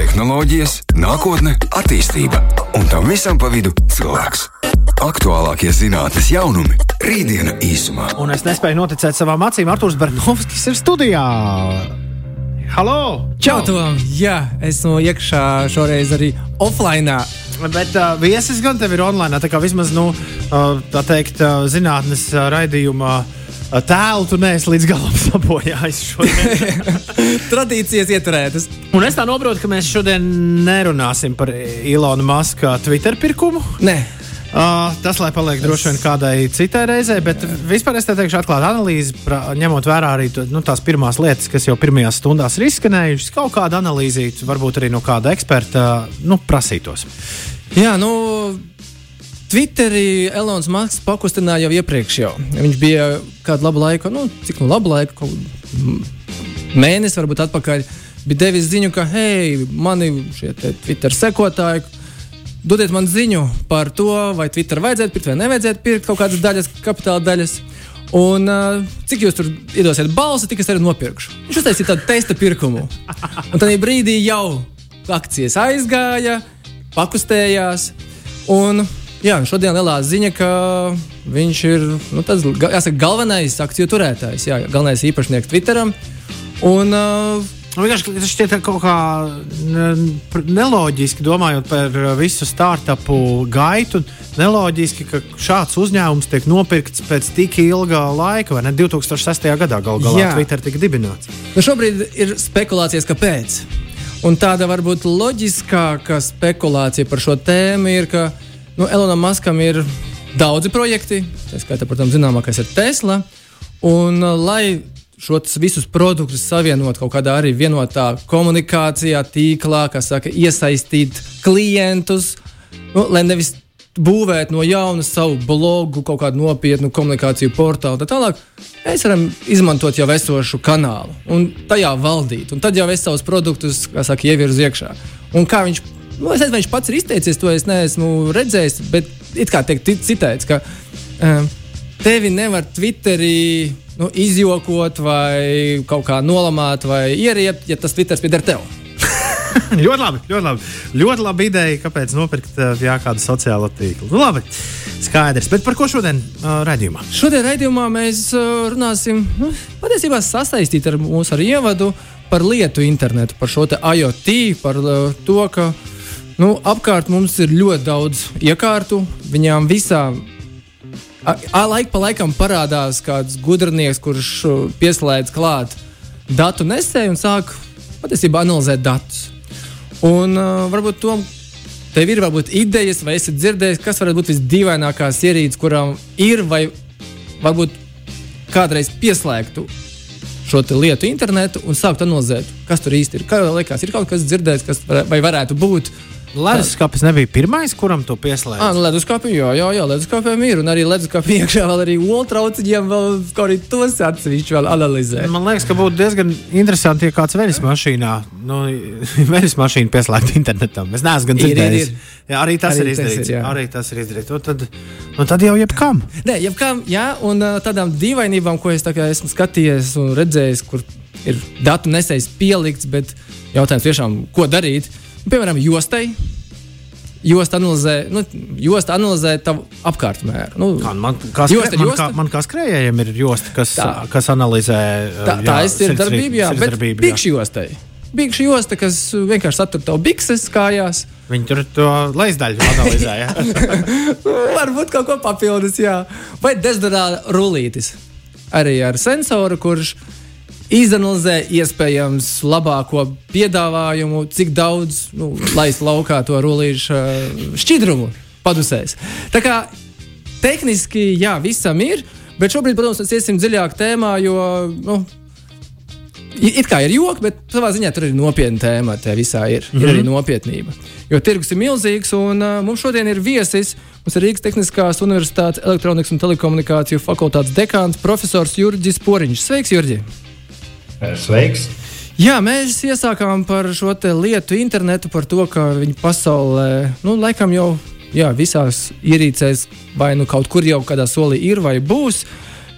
tehnoloģijas, nākotne, attīstība un tam visam pa vidu cilvēks. Aktuālākie zinātnīs jaunumi - rītdiena īsumā. Un es nespēju noticēt savām acīm. Arthurs Bernovskis ir studijā. Halo! Čau, Tom! Jā, esmu iekšā šoreiz arī offline. Bet uh, viesis gan tev ir online, tā kā vismaz, nu, uh, tā teikt, uh, zinātnes uh, raidījumā. uh, Tēlu tu neesi līdz galam sabojājis. Tradīcijas ieturētas. Un es tā saprotu, ka mēs šodien nerunāsim par Ilona Maska Twitter pirkumu. Nē, Uh, tas, lai paliek droši vien kādai citai reizei, bet vispār es te teikšu, atklāti analīzi, pra, ņemot vērā arī to, nu, tās pirmās lietas, kas jau pirmajās stundās ir izskanējušas, kaut kāda analīzīta, varbūt arī no kāda eksperta, nu, prasītos. Jā, nu, Twitterī Elonas Masks pakustināja jau iepriekš. Jau. Viņš bija kādu labu laiku, nu, cik nu labu laiku, mēnesi varbūt atpakaļ, bija devis ziņu, ka, hei, mani šie te Twitter sekotāji, dodiet man ziņu par to, vai Twitter vajadzētu pirkt vai nevajadzētu pirkt kaut kādas daļas, kapitāla daļas. Un uh, cik jūs tur iedosiet balsi, tik es arī nopirkšu. Viņš uztaisīja tādu testa pirkumu. Un tajā brīdī jau akcijas aizgāja, pakustējās. Un jā, šodien lielā ziņa, ka viņš ir nu, tas, jāsaka, galvenais akciju turētājs, jā, galvenais īpašnieks Twitteram. Un, uh, Nu, vienkārši tas šķiet kaut kā neloģiski, domājot par visu startupu gaitu. Neloģiski, ka šāds uzņēmums tiek nopirkts pēc tik ilga laika, vai ne? 2006. gadā galu galā Jā. Twitter tika dibināts. Nu šobrīd ir spekulācijas, kāpēc. Un tāda varbūt loģiskāka spekulācija par šo tēmu ir, ka nu, Elonam Maskam ir daudzi projekti, tā skaitā, protams, zināmākais ir Tesla. Un, uh, lai šos visus produktus savienot kaut kādā arī vienotā komunikācijā, tīklā, kas saka, iesaistīt klientus, nu, lai nevis būvēt no jauna savu blogu, kaut kādu nopietnu komunikāciju portālu tā tālāk. Mēs varam izmantot jau esošu kanālu un tajā valdīt. Un tad jau es savus produktus, kā saka, ievirzu iekšā. Un kā viņš, nu, es nezinu, vai viņš pats ir izteicies, to es neesmu redzējis, bet it kā tiek citēts, ka um, tevi nevar Twitterī nu, izjokot vai kaut kā nolamāt vai ieriept, ja tas Twitters pieder tev. ļoti labi, ļoti labi. Ļoti labi ideja, kāpēc nopirkt uh, jā, kādu sociālo tīklu. Nu, labi, skaidrs. Bet par ko šodien uh, redzējumā? Šodien raidījumā mēs uh, runāsim nu, patiesībā sasaistīt ar mūsu ar ievadu par lietu internetu, par šo IoT, par uh, to, ka nu, apkārt mums ir ļoti daudz iekārtu, viņām visām. A, a, laik pa laikam parādās kāds gudrnieks, kurš uh, pieslēdz klāt datu nesēju un sāk patiesībā analizēt datus. Un uh, varbūt to tev ir varbūt idejas, vai esi dzirdējis, kas varētu būt visdīvainākās ierīces, kurām ir vai varbūt kādreiz pieslēgtu šo lietu internetu un sākt analizēt, kas tur īsti ir. Kā jau liekas, ir kaut kas dzirdēts, kas var, vai varētu būt. Leduskapis nebija pirmais, kuram to pieslēdz. Ah, nu, leduskapī, jā, jā, jā leduskapiem ir. Un arī leduskapī iekšā vēl arī oltrauciņiem vēl kaut arī tos atsevišķi vēl analizē. Man liekas, ka būtu diezgan interesanti, ja kāds veļas mašīnā, nu, veļas mašīna pieslēgtu internetam. Es neesmu gan Ir, ir, dzirdējis. ir. Jā, arī tas Arī ir tas izdarīts. ir, jā. arī tas ir izdarīts. Nu, tad, nu, tad jau jebkam. Nē, jebkām, jā, un tādām dīvainībām, ko es tā kā esmu skatījies un redzējis, kur ir datu nesējis pielikts, bet jautājums tiešām, ko darīt. Piemēram, jostai. Josta analizē, nu, josta analizē tavu apkārtmēru. Nu, Kā, man, kā Josta man, josta? kā, man kā skrējējiem ir josta, kas, Tā. kas analizē. tā, jā, tā ir darbība, jā, bet bikšu jostai. Bikšu josta, kas vienkārši satur tavu bikses kājās. Viņi tur to leizdaļu analizē. jā. Varbūt kaut ko papildus, jā. Vai dezodorāta rullītis. Arī ar sensoru, kurš izanalizē iespējams labāko piedāvājumu, cik daudz nu, laist laukā to rullīšu eh, šķidrumu padusēs. Tā kā tehniski, jā, visam ir, bet šobrīd, protams, mēs iesim dziļāk tēmā, jo. Nu, It kā ir joki, bet savā ziņā tur ir nopietna tēma. Tā visā ir, mm -hmm. ir arī nopietnība. Jo tirgus ir milzīgs, un uh, mums šodien ir viesis. Mums ir Rīgas Tehniskās Universitātes elektronikas un telekomunikāciju fakultātes dekāns profesors Jurģis Poriņš. Sveiks, Jurģi! Sveiks! Jā, mēs iesākām par šo lietu internetu, par to, ka viņi pasaulē, nu, laikam jau jā, visās ierīcēs, vai nu kaut kur jau kādā solī ir vai būs.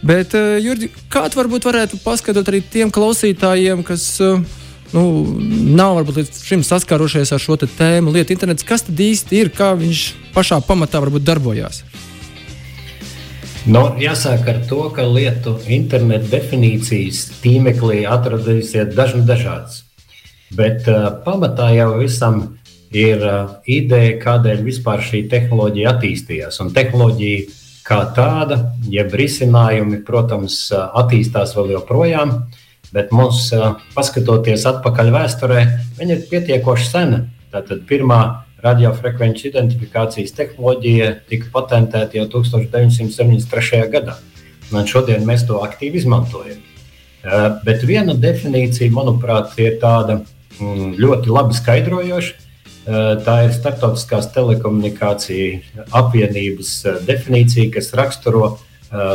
Bet, uh, Jurgi, kā tu varbūt varētu paskaidrot arī tiem klausītājiem, kas uh, nu, nav varbūt līdz šim saskārušies ar šo tēmu, lietu internets, kas tad īsti ir, kā viņš pašā pamatā varbūt darbojās? Nu, jāsāk ar to, ka lietu interneta definīcijas tīmeklī atradīsies dažna dažādas. Bet uh, pamatā jau visam ir uh, ideja, kādēļ vispār šī tehnoloģija attīstījās. Un tehnoloģija kā tāda, jeb risinājumi, protams, attīstās vēl joprojām. Uh, bet mums, paskatoties atpakaļ vēsturē, viņa ir pietiekoši sena. Tātad pirmā radiofrekvenču identifikācijas tehnoloģija tika patentēta jau 1973. gadā. Un šodien mēs to aktīvi izmantojam. Bet viena definīcija, manuprāt, ir tāda mm, ļoti labi skaidrojoša. Tā ir Startautiskās telekomunikāciju apvienības definīcija, kas raksturo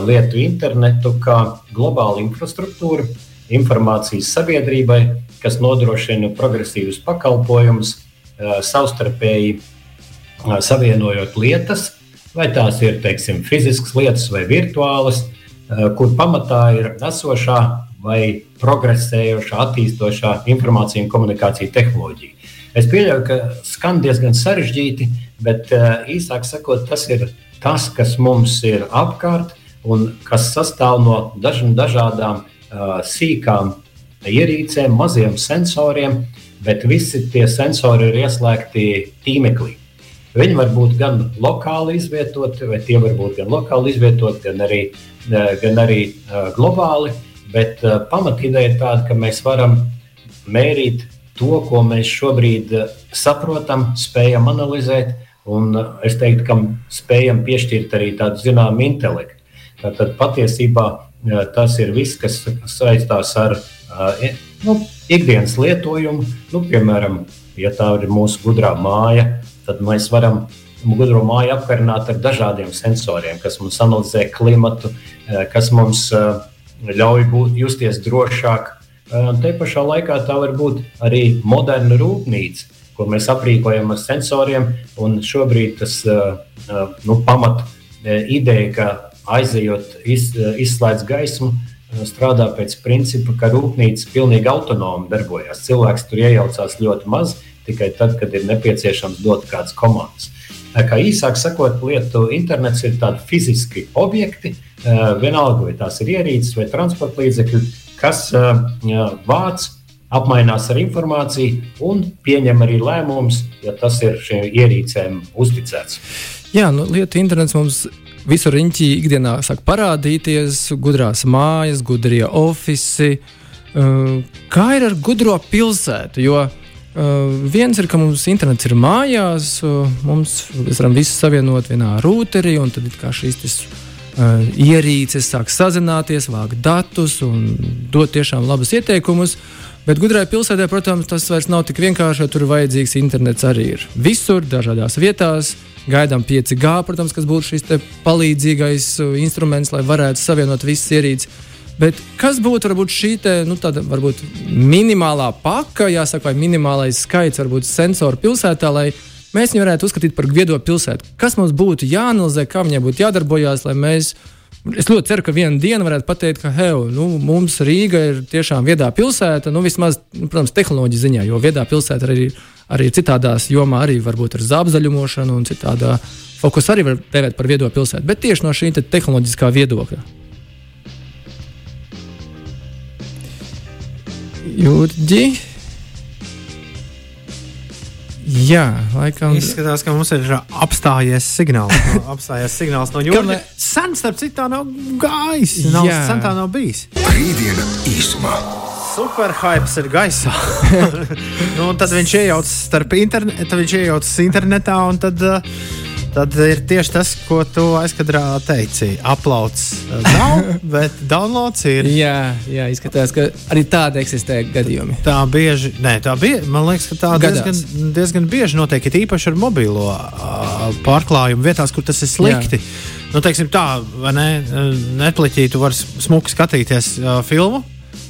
lietu internetu kā globālu infrastruktūru, informācijas sabiedrībai, kas nodrošina progresīvus pakalpojumus, savstarpēji savienojot lietas, vai tās ir teiksim, fiziskas lietas vai virtuālas, kur pamatā ir esošā vai progresējošā, attīstošā informācija un komunikācija tehnoloģija. Es pieļauju, ka skan diezgan sarežģīti, bet īsāk sakot, tas ir tas, kas mums ir apkārt un kas sastāv no dažādām sīkām ierīcēm, maziem sensoriem, bet visi tie sensori ir ieslēgti tīmeklī. Viņi var būt gan lokāli izvietoti, vai tie var būt gan lokāli izvietoti, gan arī, gan arī globāli. Bet pamatīdeja ir tāda, ka mēs varam mērīt to, ko mēs šobrīd saprotam, spējam analizēt, un es teiktu, ka spējam piešķirt arī tādu zināmu intelektu. Tātad patiesībā Tas ir viss, kas saistās ar nu, ikdienas lietojumu. Nu, piemēram, ja tā ir mūsu gudrā māja, tad mēs varam gudro māju apkarināt ar dažādiem sensoriem, kas mums analizē klimatu, kas mums ļauj būt, justies drošāk. Te pašā laikā tā var būt arī moderna rūpnīca, ko mēs aprīkojam ar sensoriem. Šobrīd tas nu, pamat ideja, ka aizejot, iz, izslēdz gaismu, strādā pēc principa, ka rūpnīca pilnīgi autonomi darbojas. Cilvēks tur iejaucās ļoti maz, tikai tad, kad ir nepieciešams dot kādas komandas. Kā īsāk sakot, lietu internets ir tādi fiziski objekti, vienalga vai tās ir ierīces vai transporta līdzekļi, kas vāc, apmainās ar informāciju un pieņem arī lēmumus, ja tas ir šīm ierīcēm uzticēts. Jā, nu, lietu internets mums visur riņķī ikdienā sāk parādīties, gudrās mājas, gudrie oficiāli. Uh, kā ir ar gudro pilsētu? Jo uh, viens ir, ka mums internets ir mājās, uh, mums varam visu savienot vienā routerī, un tad šīs tas, uh, ierīces sāk sazināties, vākt datus un dot tiešām labus ieteikumus. Bet gudrai pilsētā, protams, tas vairs nav tik vienkārši, jo tur vajadzīgs internets arī ir visur, dažādās vietās. Gaidām 5G, protams, kas būtu šis palīdzīgais uh, instruments, lai varētu savienot visas ierīces. Bet kas būtu varbūt šī te, nu, tāda, varbūt minimālā paka, jāsaka, vai minimālais skaits, varbūt sensoru pilsētā, lai mēs viņu varētu uzskatīt par viedo pilsētu? Kas mums būtu jāanalizē, kā viņai būtu jādarbojas, lai mēs. Es ļoti ceru, ka vienā dienā varētu pateikt, ka hei, nu, mums Rīga ir tiešām viedā pilsēta, nu, vismaz, nu, protams, tehnoloģija ziņā, jo viedā pilsēta arī arī citādās jomā, arī varbūt ar zābzaļumošanu un citādā fokus arī var tevēt par viedo pilsētu, bet tieši no šī te tehnoloģiskā viedokļa. Jurģi. Jā, laikam. Izskatās, ka mums ir apstājies signāls. No, apstājies signāls no jūras. Sen, starp citu, tā nav gājis. Nav, sen tā nav bijis. Rītdiena īsumā superhypes ir gaisā. nu, tad viņš iejaucas starp internetu, viņš iejaucas internetā, un tad, uh, tad ir tieši tas, ko tu aizkadrā teici. Aplauds nav, bet downloads ir. jā, jā, izskatās, ka arī tāda eksistē gadījumi. Tā bieži, nē, tā bieži, man liekas, ka tā Gadās. diezgan, diezgan bieži notiek, it īpaši ar mobilo uh, pārklājumu vietās, kur tas ir slikti. Jā. Nu, teiksim, tā, vai ne? Netflixī tu vari smuki skatīties uh, filmu,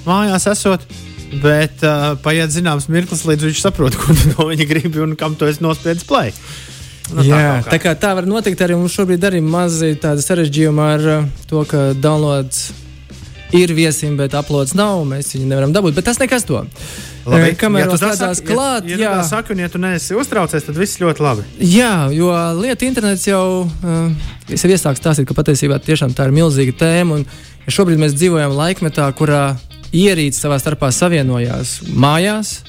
mājās esot. Bet uh, paiet zināms mirklis, līdz viņš saprot, ko no viņa grib un kam to es nospiedu play. Nu, Jā, tā, tā, kā tā var notikt arī mums šobrīd arī mazi tādi sarežģījumi ar uh, to, ka downloads ir viesim, bet uploads nav. Mēs viņu nevaram dabūt, bet tas nekas to. Labi, Kamēr ja tā slēdzās klāt, ja, ja jā. tā saki, un ja tu neesi uztraucies, tad viss ļoti labi. Jā, jo lieta internets jau uh, es jau iesāku stāstīt, ka patiesībā tiešām tā ir milzīga tēma. Un, ja šobrīd mēs dzīvojam laikmetā, kurā ierīces savā starpā savienojās mājās,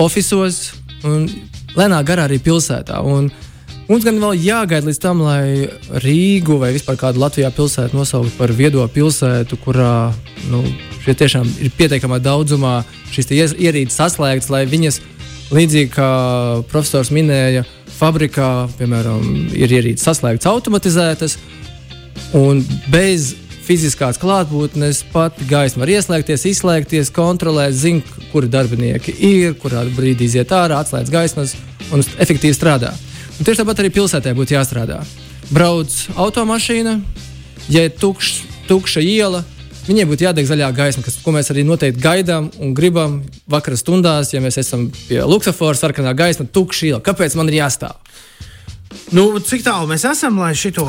oficiālos un lēnā garā arī pilsētā. Un mums gan vēl jāgaida līdz tam, lai Rīgu vai vispār kādu Latvijā pilsētu nosauktu par viedo pilsētu, kurā nu, šie tiešām ir pietiekamā daudzumā šīs ierīces saslēgtas, lai viņas līdzīgi kā profesors minēja, fabrikā, piemēram, ir ierīces saslēgtas, automatizētas, un bez fiziskās klātbūtnes pat gaisma var ieslēgties, izslēgties, kontrolēt, zināt, kuri darbinieki ir, kurā brīdī iziet ārā, atslēdz gaismas un efektīvi strādā. Un tieši tāpat arī pilsētā būtu jāstrādā. Brauc automašīna, ja ir tukš, tukša iela, viņai būtu jādeg zaļā gaisma, kas, ko mēs arī noteikti gaidām un gribam vakara stundās, ja mēs esam pie Luksafora sarkanā gaisma, tukša iela. Kāpēc man ir jāstāv? Nu, cik tālu mēs esam, lai, šito,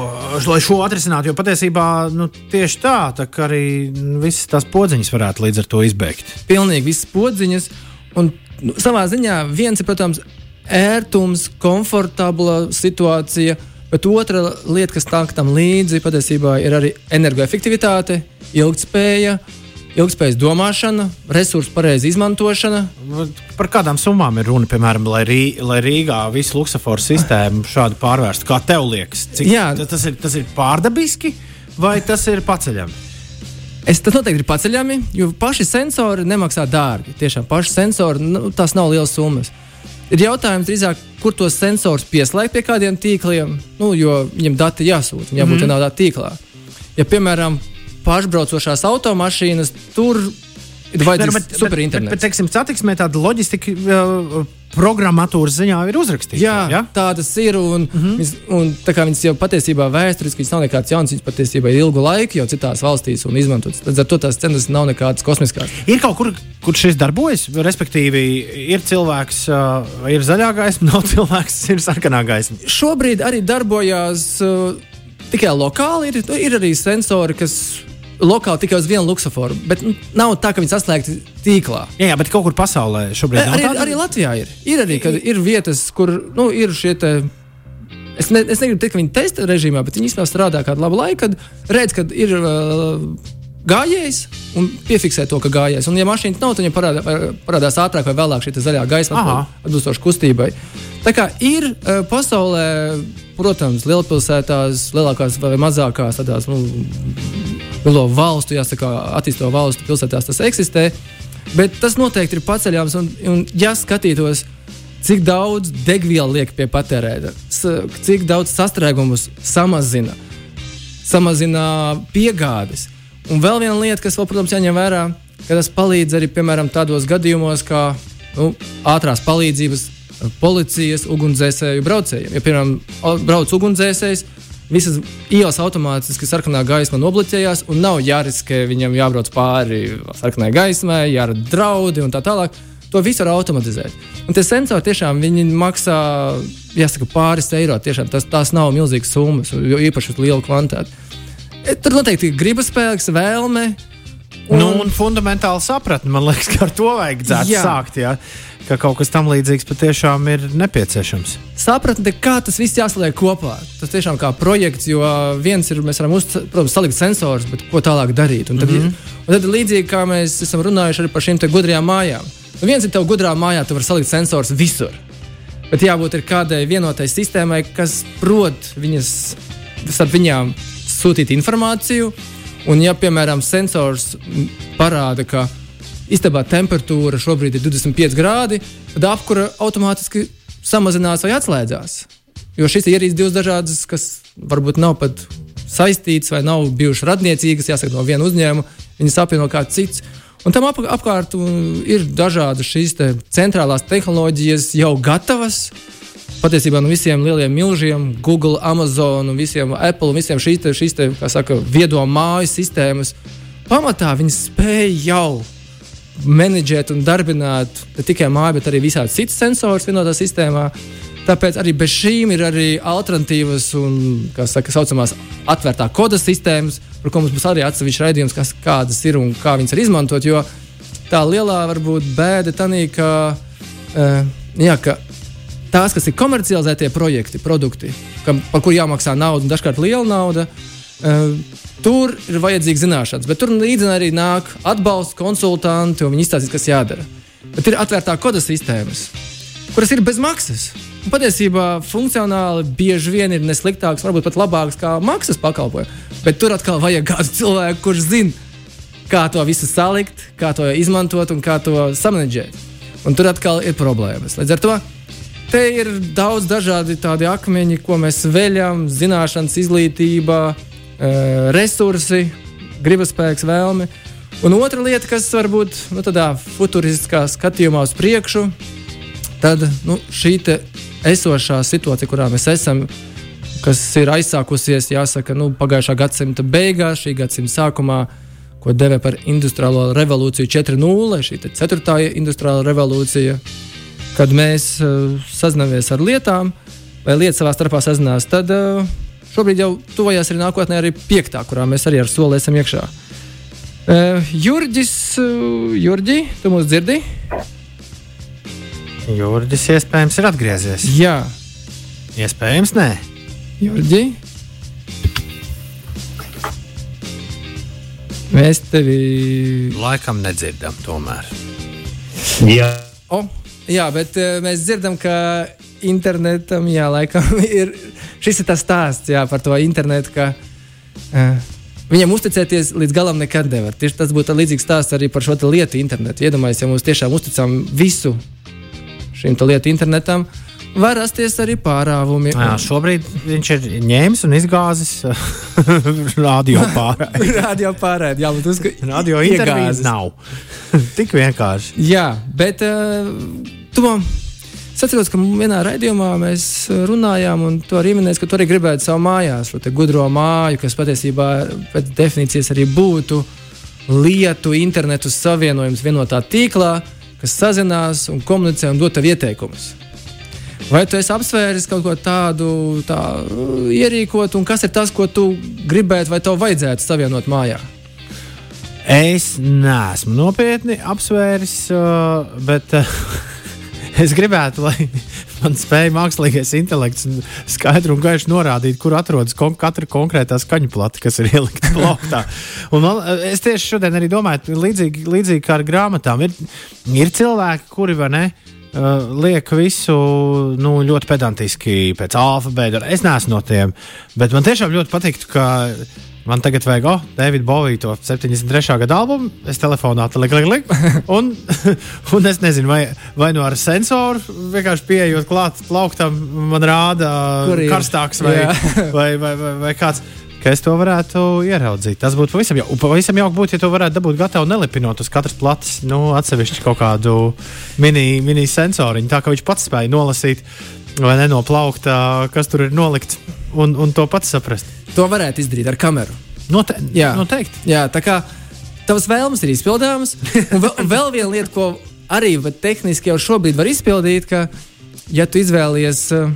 lai šo atrisinātu? Jo patiesībā nu, tieši tā, tā arī nu, visas tās podziņas varētu līdz ar to izbeigt. pilnīgi visas podziņas. Un, nu, savā ziņā viens ir, protams, ērtums, komfortabla situācija, bet otra lieta, kas nāk tam līdzi, patiesībā ir arī energoefektivitāte, ilgspēja, ilgspējas domāšana, resursu pareiza izmantošana. Par kādām summām ir runa, piemēram, lai, Rī, lai Rīgā visu luksusforu sistēmu šādi pārvērstu? Kā tev liekas, cik Jā. ta- tas ir, tas ir pārdabiski vai tas ir paceļami? Es tas noteikti ir paceļami, jo paši sensori nemaksā dārgi. Tiešām paši sensori, nu, tās nav liels summas. Ir jautājums drīzāk, kur tos sensorus pieslēgt pie kādiem tīkliem, nu, jo viņam dati jāsūta, viņam jābūt mm vienādā tīklā. Ja, piemēram, pašbraucošās automašīnas, tur ir vajadzīgs superinternets. Bet, bet, teiksim, satiksmē tāda loģistika programmatūras ziņā ir uzrakstīta. Jā, ja? ja? tādas ir. Un, mm -hmm. viņas, un, tā kā viņas jau patiesībā vēsturiski nav nekāds jauns, viņas patiesībā ir ilgu laiku jau citās valstīs un izmantotas. Līdz ar to tās cenas nav nekādas kosmiskās. Ir kaut kur, kur šis darbojas, respektīvi, ir cilvēks, uh, ir zaļā gaisma, nav cilvēks, ir sarkanā gaisma. Šobrīd arī darbojas uh, tikai lokāli. Ir, ir arī sensori, kas lokāli tikai uz vienu luksuforu, bet nu, nav tā, ka viņi saslēgti tīklā. Jā, jā, bet kaut kur pasaulē šobrīd nav Arī, tāda? arī Latvijā ir. Ir arī ir vietas, kur nu, ir šie te. Es, ne, es negribu teikt, ka viņi testa režīmā, bet viņi īstenībā strādā kādu labu laiku, kad redz, ka ir uh, gājējs un piefiksē to, ka gājējs. Un, ja mašīna nav, tad viņam parādā, parādās ātrāk vai vēlāk šī zaļā gaisma atbilstoši kustībai. Tā kā ir uh, pasaulē, protams, lielpilsētās, lielākās vai mazākās tādās nu, lielo valstu, jāsaka, attīstīto valstu pilsētās tas eksistē. Bet tas noteikti ir paceļams. Un, un ja skatītos, cik daudz degvielu liek pie patērēta, cik daudz sastrēgumus samazina, samazina piegādes. Un vēl viena lieta, kas, vēl, protams, jāņem vērā, ka tas palīdz arī piemēram tādos gadījumos, kā nu, ātrās palīdzības, policijas, ugunsdzēsēju braucējiem. Ja, piemēram, brauc ugunsdzēsējs, visas ielas automātiski sarkanā gaisma nobloķējās, un nav jāriskē viņam jābrauc pāri sarkanai gaismai, jārada draudi un tā tālāk. To visu var automatizēt. Un tie sensori tiešām maksā jāsaka, pāris eiro. Tiešām, tas, tās nav milzīgas summas, jo īpaši uz lielu kvantitāti. E, Tur noteikti ir gribas spēks, vēlme. Un, nu, un fundamentāli sapratni, man liekas, ka ar to vajadzētu Jā. sākt. Jā. Ka kaut kas tam līdzīgs patiešām ir nepieciešams. sapratne, kā tas viss jāsaliek kopā. Tas tiešām kā projekts, jo viens ir, mēs varam uz, protams, salikt sensors, bet ko tālāk darīt. Un tad, mm -hmm. un tad līdzīgi kā mēs esam runājuši arī par šīm gudrajām mājām. Nu, viens ir tev gudrā mājā, tu vari salikt sensors visur. Bet jābūt kādai vienotai sistēmai, kas prot viņas, starp viņām sūtīt informāciju. Un, ja, piemēram, sensors parāda, ka istabā temperatūra šobrīd ir 25 grādi, tad apkura automātiski samazinās vai atslēdzās. Jo šīs ir ierīces divas dažādas, kas varbūt nav pat saistītas vai nav bijušas radniecīgas, jāsaka, no viena uzņēmuma. Viņas apvieno kāds cits. Un tam ap, apkārt un ir dažādas šīs te centrālās tehnoloģijas jau gatavas. Patiesībā no visiem lieliem milžiem, Google, Amazon, visiem Apple un visiem šīs, te, šīs te, saka, viedo māju sistēmas, pamatā viņi spēj jau menedžēt un darbināt ne tikai māju, bet arī visādi citas sensors vienotā sistēmā. Tāpēc arī bez šīm ir arī alternatīvas un, kā saka, saucamās atvērtā koda sistēmas, par ko mums būs arī atsevišķs raidījums, kas, kādas ir un kā viņas var izmantot. Jo tā lielā varbūt bēda tanī, ka, uh, jā, ka tās, kas ir komercializētie projekti, produkti, kam, par kuriem jāmaksā nauda, un dažkārt liela nauda, uh, tur ir vajadzīga zināšanas. Bet tur līdzi arī nāk atbalsts, konsultanti, un viņi izstāstīs, kas jādara. Bet ir atvērtā koda sistēmas, kuras ir bez maksas. Un patiesībā funkcionāli bieži vien ir nesliktāks, varbūt pat labāks kā maksas pakalpojums. Bet tur atkal vajag kādu cilvēku, kurš zina, kā to visu salikt, kā to izmantot un kā to samanģēt. Un tur atkal ir problēmas. Līdz ar to te ir daudz dažādi tādi akmeņi, ko mēs veļam, zināšanas, izglītība, eh, resursi, gribas spēks, vēlme. Un otra lieta, kas varbūt nu, tādā futuristiskā skatījumā uz priekšu, tad nu, šī esošā situācija, kurā mēs esam, kas ir aizsākusies jāsaka, nu, pagājušā gadsimta beigās, šī gadsimta sākumā, ko deva par industriālo revolūciju 4.0, šī ceturtā industriālā revolūcija, kad mēs uh, sazināmies ar lietām, vai lietas savā starpā sazinās, tad uh, šobrīd jau tuvojās arī nākotnē, arī piektā, kurā mēs arī ar soli esam iekšā. Uh, Jurģis, uh, Jurģi, tu mūs dzirdi? Juridis iespējams ir atgriezies. Jā, Iespējams, nē. Jurģi. Mēs tevi. Laikam nedzirdam tomēr. Jā, O, jā, bet uh, mēs dzirdam, ka internetam, jā, laikam, ir šis ir tas stāsts jā, par to internetu, ka uh, viņam uzticēties līdz galam nekad nevar. Tieši tas būtu līdzīgs stāsts arī par šo lietu internetu. Iedomājieties, ja mums tiešām uzticam visu te lietu internetam, var rasties arī pārāvumi. Jā, šobrīd viņš ir ņēmis un izgāzis radio pārējai. Radio pārēdi, jā, bet uzka... Radio intervijas nav. Tik vienkārši. Jā, bet uh, to es atceros, ka vienā raidījumā mēs runājām, un tu arī minēji, ka tu arī gribētu savu mājās, šo gudro māju, kas patiesībā pēc definīcijas arī būtu lietu internetu savienojums vienotā tīklā, kas sazinās un komunicē un dod tev ieteikumus. Vai tu esi apsvēris kaut ko tādu tā, ierīkot, un kas ir tas, ko tu gribētu vai tev vajadzētu savienot mājā? Es neesmu nopietni apsvēris, uh, bet uh, es gribētu, lai man spēja mākslīgais intelekts skaidri un gaiši norādīt, kur atrodas kon katra konkrētā skaņu plate, kas ir ielikta plauktā. Un man, es tieši šodien arī domāju, līdzīgi, līdzīgi kā ar grāmatām, ir, ir cilvēki, kuri vai ne. Uh, liek visu nu, ļoti pedantiski pēc alfabēta. Es neesmu no tiem, bet man tiešām ļoti patīk, ka Man tagad vajag, oh, Davida Bovija to 73. gada albumu. Es telefonā tam liku, liku, liku. Un, un es nezinu, vai, vai no ar sensoru vienkārši pieejot klāt plauktam, man rāda karstāks vai, vai, vai, vai, vai kāds. Ka es to varētu ieraudzīt. Tas būtu pavisam jauki. Pavisam jauki būtu, ja to varētu dabūt gatavu, nelipinot uz katras plates, nu, atsevišķi kaut kādu mini, mini sensoriņu, tā ka viņš pats spēja nolasīt vai nenoplaukt, kas tur ir nolikts, un, un to pats saprast. To varētu izdarīt ar kameru. Note jā, noteikti. Jā, tā kā tavas vēlmes ir izpildāmas. Un vēl, vēl viena lieta, ko arī tehniski jau šobrīd var izpildīt, ka, ja tu izvēlies uh,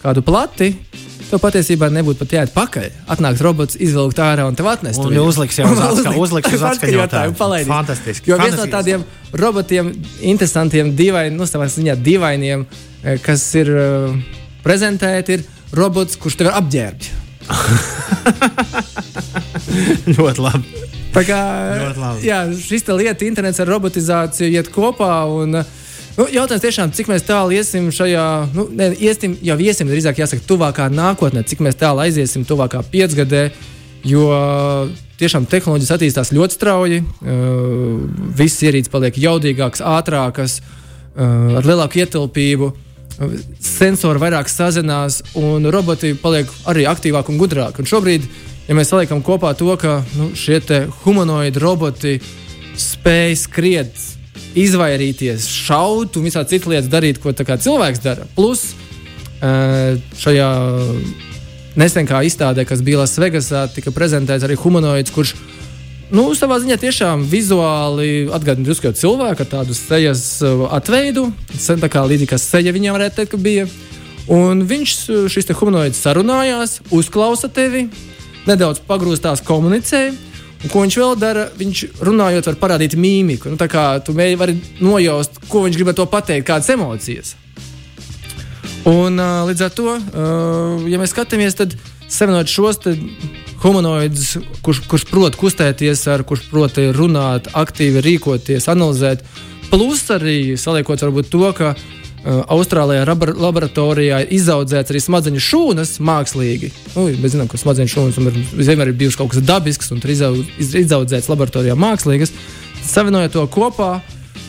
kādu plati, tev patiesībā nebūtu pat jāiet pakaļ. Atnāks robots, izvilkt ārā un tev atnest. Un uzliks jau uz, atska, uzliks uz atskaņotāju. Fantastiski. Jo viens no tādiem robotiem, interesantiem, dīvainiem, nu, savā ziņā dīvainiem, kas ir uh, prezentēti, ir robots, kurš tev ir apģērbts. ļoti labi. Tā kā. Jā, šis lieta, internets ar robotizāciju iet kopā. Un, Nu, jautājums tiešām, cik tālu iesim šajā, nu, ne, iesim, jau iesim, drīzāk jāsaka, tuvākā nākotnē, cik mēs tālu aiziesim tuvākā piecgadē, jo tiešām tehnoloģijas attīstās ļoti strauji, uh, visas ierīces paliek jaudīgākas, ātrākas, uh, ar lielāku ietilpību sensori vairāk sazinās, un roboti paliek arī aktīvāki un gudrāki. Un šobrīd, ja mēs saliekam kopā to, ka nu, šie humanoidi roboti spēj skriet, izvairīties, šaut un visā citas lietas darīt, ko cilvēks dara. Plus šajā nesenkā izstādē, kas bija Lasvegasā, tika prezentēts arī humanoids, kurš nu, savā ziņā tiešām vizuāli atgādina drusku cilvēku ar tādu sejas atveidu. Tā kā līdzīgi kā seja viņam varētu teikt, ka bija. Un viņš šis humanoids sarunājās, uzklausa tevi, nedaudz pagrūstās komunicē. Un ko viņš vēl dara? Viņš runājot, var parādīt mīmiku. Nu, tā kā tu vari nojaust, ko viņš grib ar to pateikt, kādas emocijas. Un, uh, līdz ar to, uh, ja mēs skatāmies, tad savienot šos humanoidus, kurš, kurš prot kustēties, ar, kurš prot runāt, aktīvi rīkoties, analizēt, plus arī saliekot varbūt to, ka Uh, Austrālijā laboratorijā ir izaudzēts arī smadzeņu šūnas mākslīgi. Nu, mēs zinām, ka smadzeņu šūnas ir vienmēr ir bijušas kaut kas dabisks un tur izaudzēts laboratorijā mākslīgas. Savienojot to kopā,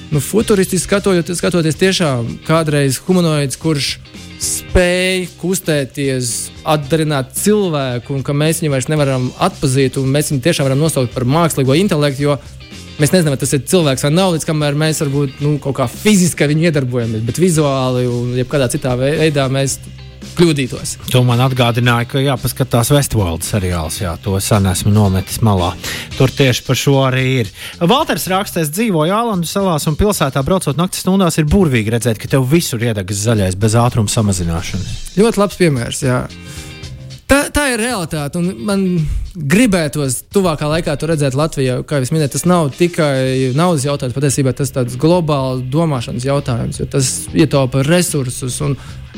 nu, futuristiski skatoties, skatoties tiešām kādreiz humanoids, kurš spēj kustēties, atdarināt cilvēku, un ka mēs viņu vairs nevaram atpazīt, un mēs viņu tiešām varam nosaukt par mākslīgo intelektu, jo Mēs nezinām, vai tas ir cilvēks vai nav, līdz kamēr mēs varbūt nu, kaut kā fiziski viņu iedarbojamies, bet vizuāli un jebkādā citā veidā mēs kļūdītos. To man atgādināja, ka jāpaskatās Westworld seriāls. Jā, to sen esmu nometis malā. Tur tieši par šo arī ir. Valters rakstīs, dzīvoja Ālandu salās un pilsētā braucot naktas stundās, ir burvīgi redzēt, ka tev visur iedegas zaļais bez ātruma samazināšanas. Ļoti labs piemērs. Jā. Tā, ir realitāte. Man gribētos tuvākā laikā to redzēt Latvijā. Kā jau minēju, tas nav tikai naudas jautājums, patiesībā tas ir globāls domāšanas jautājums. Tas ietaupa resursus, un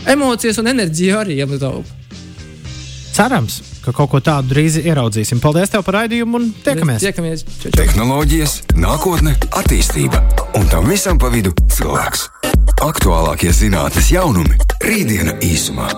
emocijas un enerģiju arī ietaupa. Cerams, ka kaut ko tādu drīz ieraudzīsim. Paldies tev par raidījumu un tiekamies! tiekamies. Čau, čau. Tehnoloģijas, nākotne, attīstība un tam visam pa vidu cilvēks. Aktuālākie zinātnīs jaunumi - rītdiena īsumā.